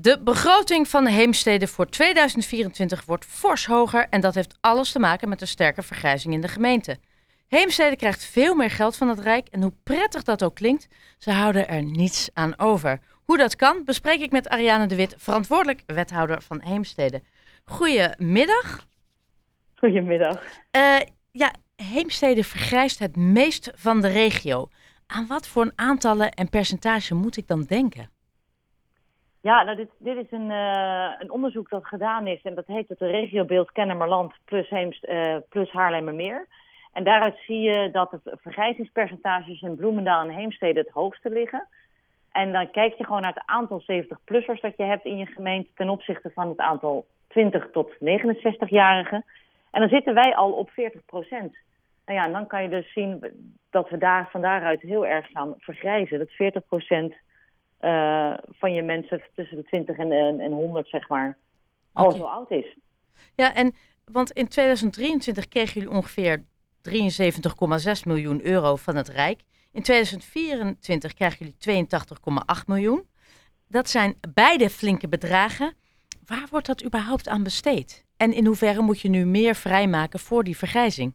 De begroting van Heemstede voor 2024 wordt fors hoger en dat heeft alles te maken met een sterke vergrijzing in de gemeente. Heemstede krijgt veel meer geld van het Rijk en hoe prettig dat ook klinkt, ze houden er niets aan over. Hoe dat kan, bespreek ik met Ariane de Wit, verantwoordelijk wethouder van Heemstede. Goedemiddag. Goedemiddag. Uh, ja, Heemstede vergrijst het meest van de regio. Aan wat voor aantallen en percentage moet ik dan denken? Ja, nou dit, dit is een, uh, een onderzoek dat gedaan is en dat heet het regiobeeld Kennemerland plus, Heemst, uh, plus Haarlemmermeer. En daaruit zie je dat het vergrijzingspercentages in Bloemendaal en Heemstede het hoogste liggen. En dan kijk je gewoon naar het aantal 70-plussers dat je hebt in je gemeente ten opzichte van het aantal 20 tot 69-jarigen. En dan zitten wij al op 40 procent. Nou ja, en dan kan je dus zien dat we daar van daaruit heel erg gaan vergrijzen. Dat 40 procent uh, van je mensen tussen de 20 en, en 100, zeg maar, al okay. zo oud is. Ja, en want in 2023 kregen jullie ongeveer 73,6 miljoen euro van het Rijk. In 2024 krijgen jullie 82,8 miljoen. Dat zijn beide flinke bedragen. Waar wordt dat überhaupt aan besteed? En in hoeverre moet je nu meer vrijmaken voor die vergrijzing?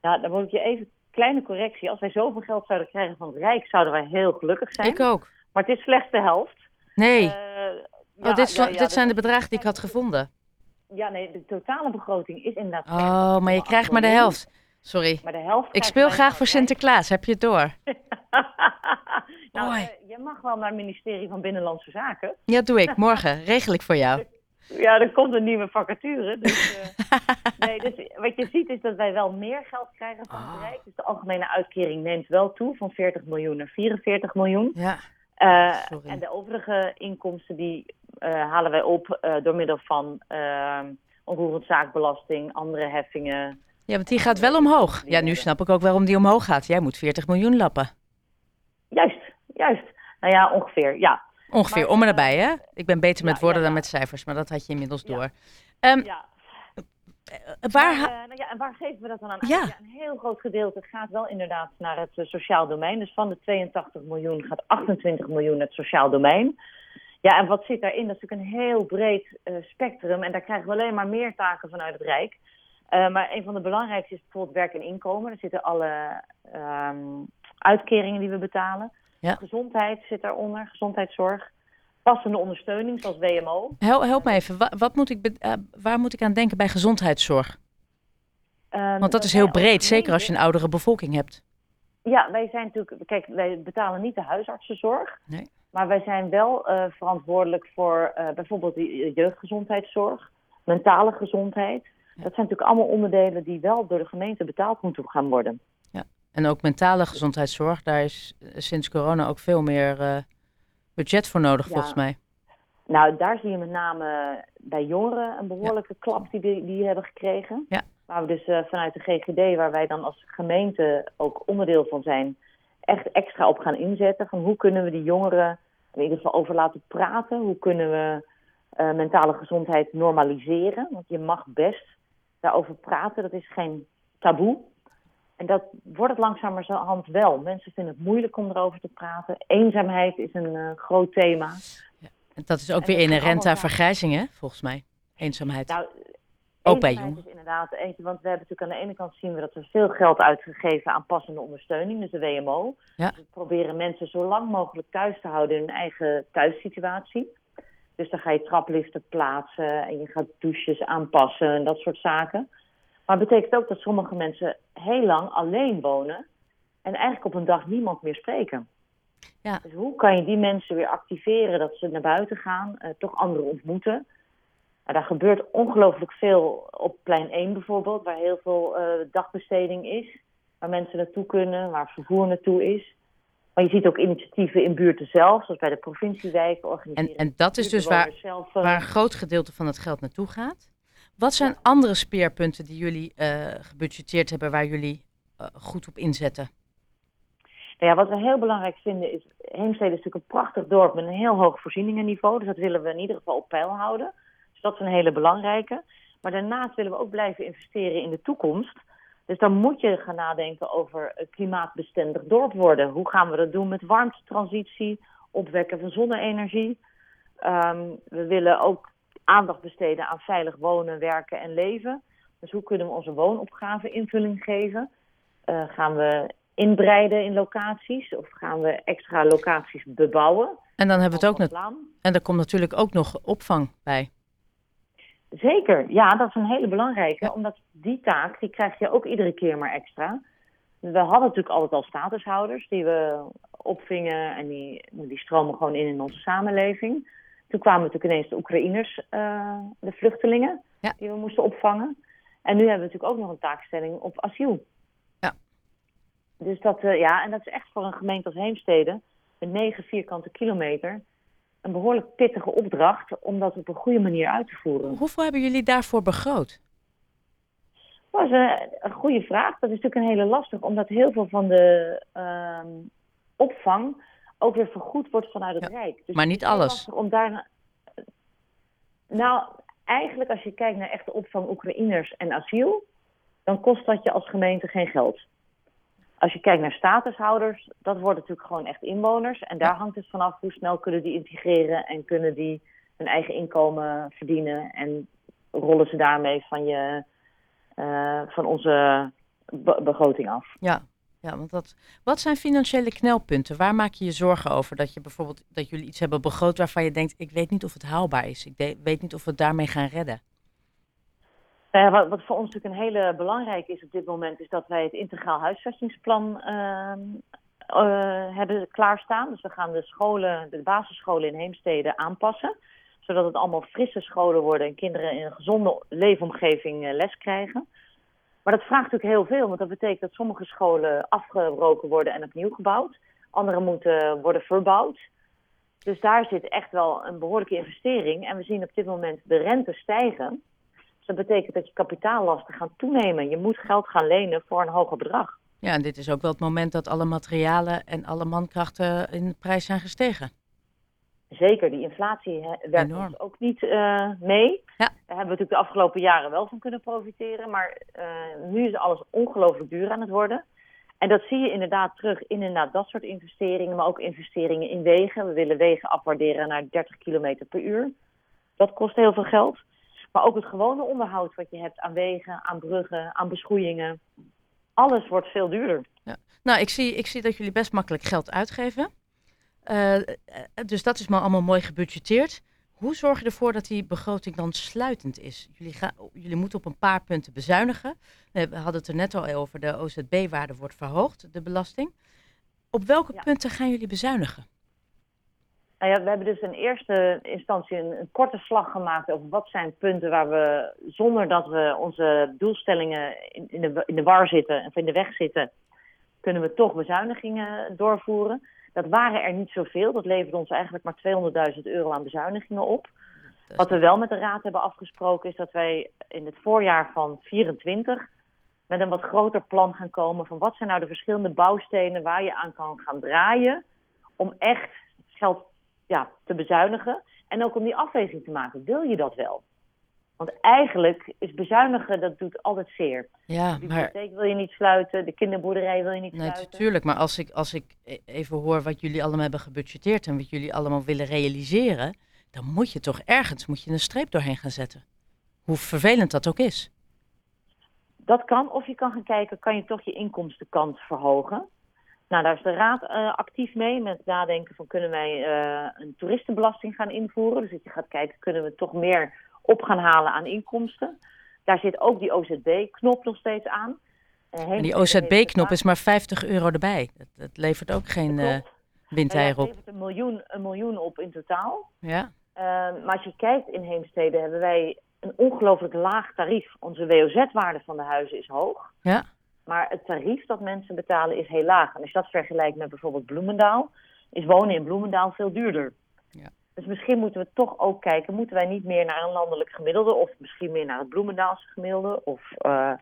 Ja, dan moet ik je even kleine correctie. Als wij zoveel geld zouden krijgen van het Rijk, zouden wij heel gelukkig zijn. Ik ook. Maar het is slechts de helft. Nee. Uh, oh, dit, ja, ja, dit zijn de bedragen die ik had gevonden. Ja, nee, de totale begroting is inderdaad... Oh, maar je krijgt maar de helft. Sorry. Maar de helft ik speel graag voor Sinterklaas, heb je het door? nou, uh, je mag wel naar het ministerie van Binnenlandse Zaken. Ja, doe ik. Morgen. Regel ik voor jou. Ja, er komt een nieuwe vacature. Dus, uh, nee, dus wat je ziet is dat wij wel meer geld krijgen van het Rijk. Dus de algemene uitkering neemt wel toe van 40 miljoen naar 44 miljoen. Ja. Uh, en de overige inkomsten die uh, halen wij op door middel van onroerend zaakbelasting, andere heffingen. Ja, want die gaat wel omhoog. Ja, nu snap ik ook waarom die omhoog gaat. Jij moet 40 miljoen lappen. Juist, juist. Nou ja, ongeveer, ja. Ongeveer, maar, om en nabij, hè? Ik ben beter met ja, woorden ja, dan met cijfers, maar dat had je inmiddels door. Um, ja. Waar, maar, uh, nou ja, en waar geven we dat dan aan? Ja. een heel groot gedeelte gaat wel inderdaad naar het sociaal domein. Dus van de 82 miljoen gaat 28 miljoen naar het sociaal domein. Ja, en wat zit daarin? Dat is natuurlijk een heel breed uh, spectrum. En daar krijgen we alleen maar meer taken vanuit het Rijk. maar een van de belangrijkste is bijvoorbeeld werk en inkomen. Daar zitten alle um, uitkeringen die we betalen. Ja. Gezondheid zit daaronder, gezondheidszorg. Passende ondersteuning, zoals WMO. Help, help me even, wat, wat moet ik uh, waar moet ik aan denken bij gezondheidszorg? Um, Want dat is heel breed, zeker als je een oudere bevolking hebt. Ja, wij zijn natuurlijk, kijk, wij betalen niet de huisartsenzorg. Nee. Maar wij zijn wel uh, verantwoordelijk voor uh, bijvoorbeeld de jeugdgezondheidszorg, mentale gezondheid. Ja. Dat zijn natuurlijk allemaal onderdelen die wel door de gemeente betaald moeten gaan worden. En ook mentale gezondheidszorg, daar is sinds corona ook veel meer budget voor nodig, ja. volgens mij. Nou, daar zie je met name bij jongeren een behoorlijke ja. klap die, die, die hebben gekregen. Ja. Waar we dus uh, vanuit de GGD, waar wij dan als gemeente ook onderdeel van zijn, echt extra op gaan inzetten. Van hoe kunnen we die jongeren in ieder geval over laten praten? Hoe kunnen we uh, mentale gezondheid normaliseren? Want je mag best daarover praten, dat is geen taboe. En dat wordt het langzamerhand wel. Mensen vinden het moeilijk om erover te praten. Eenzaamheid is een uh, groot thema. Ja, en dat is ook en weer inherent aan vergrijzing, hè? Volgens mij. Eenzaamheid. Nou, ook bij jongeren. is inderdaad eentje, want we hebben natuurlijk aan de ene kant zien we dat er veel geld uitgegeven aan passende ondersteuning, dus de WMO. Ja. Dus we proberen mensen zo lang mogelijk thuis te houden in hun eigen thuissituatie. Dus dan ga je trapliften plaatsen en je gaat douches aanpassen en dat soort zaken. Maar het betekent ook dat sommige mensen heel lang alleen wonen en eigenlijk op een dag niemand meer spreken. Ja. Dus hoe kan je die mensen weer activeren dat ze naar buiten gaan, uh, toch anderen ontmoeten? Nou, daar gebeurt ongelooflijk veel op plein 1 bijvoorbeeld, waar heel veel uh, dagbesteding is, waar mensen naartoe kunnen, waar vervoer naartoe is. Maar je ziet ook initiatieven in buurten zelf, zoals bij de provinciewijken. En, en dat is dus waar, zelf, uh, waar een groot gedeelte van het geld naartoe gaat? Wat zijn andere speerpunten die jullie uh, gebudgeteerd hebben waar jullie uh, goed op inzetten? Nou ja, wat we heel belangrijk vinden is, Heemstede is natuurlijk een prachtig dorp met een heel hoog voorzieningenniveau. Dus dat willen we in ieder geval op peil houden. Dus dat is een hele belangrijke. Maar daarnaast willen we ook blijven investeren in de toekomst. Dus dan moet je gaan nadenken over een klimaatbestendig dorp worden. Hoe gaan we dat doen met warmtetransitie, opwekken van zonne-energie? Ehm, we willen ook aandacht besteden aan veilig wonen, werken en leven. Dus hoe kunnen we onze woonopgave invulling geven? Uh, gaan we inbreiden in locaties of gaan we extra locaties bebouwen? En dan hebben we het ook nog. En er komt natuurlijk ook nog opvang bij. Zeker, ja, dat is een hele belangrijke. Omdat die taak, die krijg je ook iedere keer maar extra. We hadden natuurlijk altijd al statushouders die we opvingen en die, die stromen gewoon in in onze samenleving. Toen kwamen natuurlijk ineens de Oekraïners, uh, de vluchtelingen, die we moesten opvangen. En nu hebben we natuurlijk ook nog een taakstelling op asiel. Ja. Dus dat, uh, ja, en dat is echt voor een gemeente als Heemstede, met negen vierkante kilometer, een behoorlijk pittige opdracht om dat op een goede manier uit te voeren. Hoeveel hebben jullie daarvoor begroot? Dat is een, een goede vraag. Dat is natuurlijk een hele lastig, omdat heel veel van de uh, opvang ook weer vergoed wordt vanuit het Rijk. Dus maar niet alles. Om. Nou, eigenlijk als je kijkt naar echte opvang Oekraïners en asiel, dan kost dat je als gemeente geen geld. Als je kijkt naar statushouders, dat worden natuurlijk gewoon echt inwoners. En daar hangt het vanaf hoe snel kunnen die integreren en kunnen die hun eigen inkomen verdienen. En rollen ze daarmee van, je, uh, van onze begroting af. Ja, ja, want dat, wat zijn financiële knelpunten? Waar maak je je zorgen over? Dat je bijvoorbeeld dat jullie iets hebben begroot waarvan je denkt: ik weet niet of het haalbaar is. Ik weet niet of we het daarmee gaan redden. Nou wat, wat, voor ons natuurlijk een hele belangrijke is op dit moment, is dat wij het integraal huisvestingsplan uh, uh, hebben klaarstaan. Dus we gaan de scholen, de basisscholen in Heemstede aanpassen. Zodat het allemaal frisse scholen worden en kinderen in een gezonde leefomgeving uh, les krijgen. Maar dat vraagt natuurlijk heel veel, want dat betekent dat sommige scholen afgebroken worden en opnieuw gebouwd. Andere moeten worden verbouwd. Dus daar zit echt wel een behoorlijke investering. En we zien op dit moment de rente stijgen. Dus dat betekent dat je kapitaallasten gaan toenemen. Je moet geld gaan lenen voor een hoger bedrag. Ja, en dit is ook wel het moment dat alle materialen en alle mankrachten in prijs zijn gestegen. Zeker, die inflatie werkt ons ook niet uh, mee. Ja. Daar hebben we natuurlijk de afgelopen jaren wel van kunnen profiteren. Maar uh, nu is alles ongelooflijk duur aan het worden. En dat zie je inderdaad terug in inderdaad dat soort investeringen. Maar ook investeringen in wegen. We willen wegen afwaarderen naar 30 km per uur. Dat kost heel veel geld. Maar ook het gewone onderhoud wat je hebt aan wegen, aan bruggen, aan beschoeiingen. Alles wordt veel duurder. Ja. Nou, ik zie, ik zie dat jullie best makkelijk geld uitgeven. Uh, dus dat is maar allemaal mooi gebudgeteerd. Hoe zorg je ervoor dat die begroting dan sluitend is? Jullie, gaan, jullie moeten op een paar punten bezuinigen. We hadden het er net al over, de OZB-waarde wordt verhoogd, de belasting. Op welke punten gaan jullie bezuinigen? Nou ja, we hebben dus in eerste instantie een, een, korte slag gemaakt over wat zijn punten waar we, zonder dat we onze doelstellingen in, in, de, in de war zitten of in de weg zitten, kunnen we toch bezuinigingen doorvoeren. Dat waren er niet zoveel. Dat leverde ons eigenlijk maar 200.000 euro aan bezuinigingen op. Wat we wel met de Raad hebben afgesproken is dat wij in het voorjaar van 24 met een wat groter plan gaan komen van wat zijn nou de verschillende bouwstenen waar je aan kan gaan draaien om echt geld ja, te bezuinigen en ook om die afweging te maken. Wil je dat wel? Want eigenlijk is bezuinigen, dat doet altijd zeer. Ja, de bibliotheek wil je niet sluiten, de kinderboerderij wil je niet sluiten. Natuurlijk, maar als ik, als ik e-, even hoor wat jullie allemaal hebben gebudgeteerd en wat jullie allemaal willen realiseren, dan moet je toch ergens moet je een streep doorheen gaan zetten. Hoe vervelend dat ook is. Dat kan, of je kan gaan kijken, kan je toch je inkomstenkant verhogen? Nou, daar is de Raad uh, actief mee met nadenken van kunnen wij uh, een toeristenbelasting gaan invoeren. Dus dat je gaat kijken, kunnen we toch meer op gaan halen aan inkomsten. Daar zit ook die OZB-knop nog steeds aan. Uh, en die OZB-knop is maar 50 euro erbij. Dat, dat levert ook geen uh, windeier op. Levert een miljoen, een miljoen op in totaal. Ja. Uh, maar als je kijkt in Heemstede hebben wij een ongelooflijk laag tarief. Onze WOZ-waarde van de huizen is hoog. Ja. Maar het tarief dat mensen betalen is heel laag. En als je dat vergelijkt met bijvoorbeeld Bloemendaal, is wonen in Bloemendaal veel duurder. Ja. Dus misschien moeten we toch ook kijken, moeten wij niet meer naar een landelijk gemiddelde of misschien meer naar het Bloemendaalse gemiddelde? Of, uh,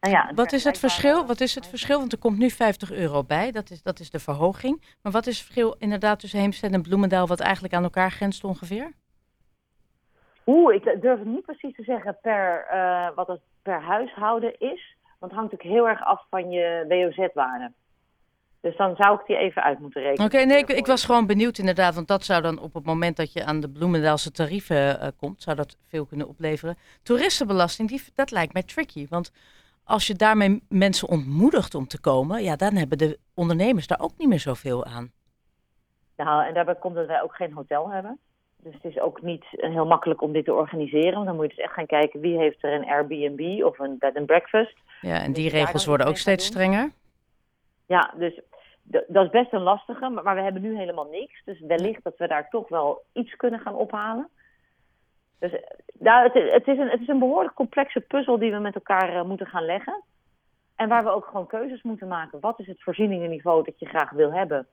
nou ja, wat is het verschil? Wat is het verschil? Want er komt nu 50 euro bij, dat is, dat is de verhoging. Maar wat is het verschil inderdaad tussen Heemstede en Bloemendaal, wat eigenlijk aan elkaar grenst ongeveer? Oeh, ik durf het niet precies te zeggen per, uh, wat het per huishouden is. Want het hangt natuurlijk heel erg af van je WOZ-waarde. Dus dan zou ik die even uit moeten rekenen. Oké, nee, ik, ik, was gewoon benieuwd inderdaad, want dat zou dan op het moment dat je aan de Bloemendaalse tarieven uh, komt, zou dat veel kunnen opleveren. Toeristenbelasting, die, dat lijkt mij tricky, want als je daarmee mensen ontmoedigt om te komen, ja, dan hebben de ondernemers daar ook niet meer zoveel aan. Nou, en daarbij komt dat wij ook geen hotel hebben. Dus het is ook niet heel makkelijk om dit te organiseren. Dan moet je dus echt gaan kijken wie heeft er een Airbnb of een bed and breakfast. Ja, en die regels worden ook steeds strenger. Ja, dus dat is best een lastige, maar we hebben nu helemaal niks. Dus wellicht dat we daar toch wel iets kunnen gaan ophalen. Dus nou, het, het, is een, het is een behoorlijk complexe puzzel die we met elkaar uh, moeten gaan leggen. En waar we ook gewoon keuzes moeten maken. Wat is het voorzieningenniveau dat je graag wil hebben?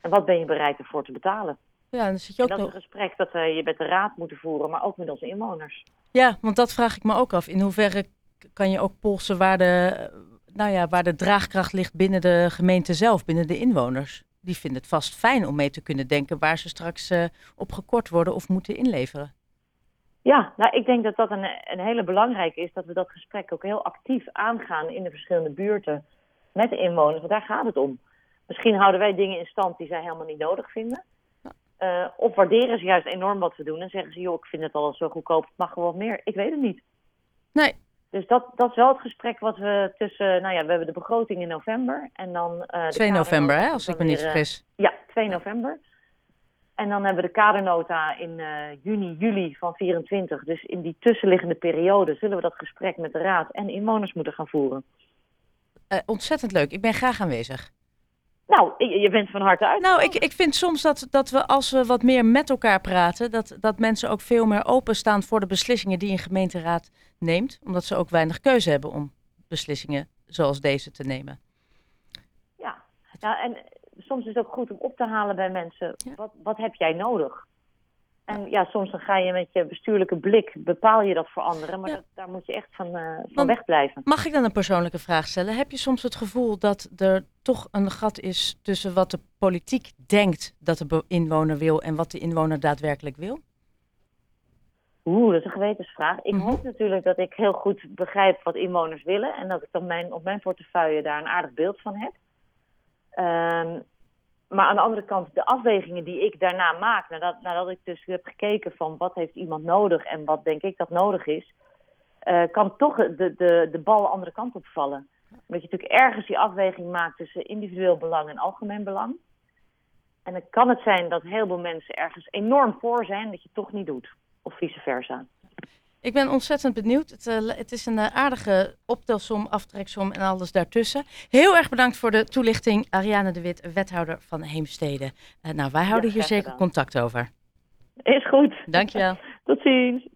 En wat ben je bereid ervoor te betalen? Ja, dan zit je ook en dat is een gesprek dat we je met de raad moeten voeren, maar ook met onze inwoners. Ja, want dat vraag ik me ook af. In hoeverre kan je ook polsen waar de, nou ja, waar de draagkracht ligt binnen de gemeente zelf, binnen de inwoners? Die vinden het vast fijn om mee te kunnen denken waar ze straks uh, op gekort worden of moeten inleveren. Ja, nou, ik denk dat dat een, een hele belangrijke is, dat we dat gesprek ook heel actief aangaan in de verschillende buurten met de inwoners, want daar gaat het om. Misschien houden wij dingen in stand die zij helemaal niet nodig vinden. Uh, of waarderen ze juist enorm wat we doen en zeggen ze, joh, ik vind het al zo goedkoop, het mag gewoon meer. Ik weet het niet. Nee. Dus dat, dat is wel het gesprek wat we tussen, nou ja, we hebben de begroting in november en dan... Uh, 2 november, hè, als ik me niet eh, vergis. ja, 2 november. En dan hebben we de kadernota in uh, juni, juli van 24. Dus in die tussenliggende periode zullen we dat gesprek met de raad en inwoners moeten gaan voeren. Ontzettend leuk. Ik ben graag aanwezig. Nou, je bent van harte uit. Nou, ik, ik vind soms dat, dat we als we wat meer met elkaar praten, dat, dat mensen ook veel meer openstaan voor de beslissingen die een gemeenteraad neemt. Omdat ze ook weinig keuze hebben om beslissingen zoals deze te nemen. Ja, ja en soms is het ook goed om op te halen bij mensen. Wat, wat heb jij nodig? En ja, soms dan ga je met je bestuurlijke blik, bepaal je dat voor anderen. Maar dat, daar moet je echt van, uh, van wegblijven. Mag ik dan een persoonlijke vraag stellen? Heb je soms het gevoel dat er toch een gat is tussen wat de politiek denkt dat de inwoner wil en wat de inwoner daadwerkelijk wil? Oeh, dat is een gewetensvraag. Ik mm -hmm. hoop natuurlijk dat ik heel goed begrijp wat inwoners willen. En dat ik dan mijn, op mijn portefeuille daar een aardig beeld van heb. Um, maar aan de andere kant, de afwegingen die ik daarna maak, nadat, nadat ik dus heb gekeken van wat heeft iemand nodig en wat denk ik dat nodig is, uh, kan toch de, de, de bal de andere kant opvallen. Omdat je natuurlijk ergens die afweging maakt tussen individueel belang en algemeen belang. En dan kan het zijn dat heel veel mensen ergens enorm voor zijn dat je het toch niet doet. Of vice versa. Ik ben ontzettend benieuwd. Het, uh, het is een uh, aardige optelsom, aftreksom en alles daartussen. Heel erg bedankt voor de toelichting, Ariane de Wit, wethouder van Heemstede. Uh, nou, wij houden ja, hier zeker contact over. Is goed. Dankjewel. Tot ziens.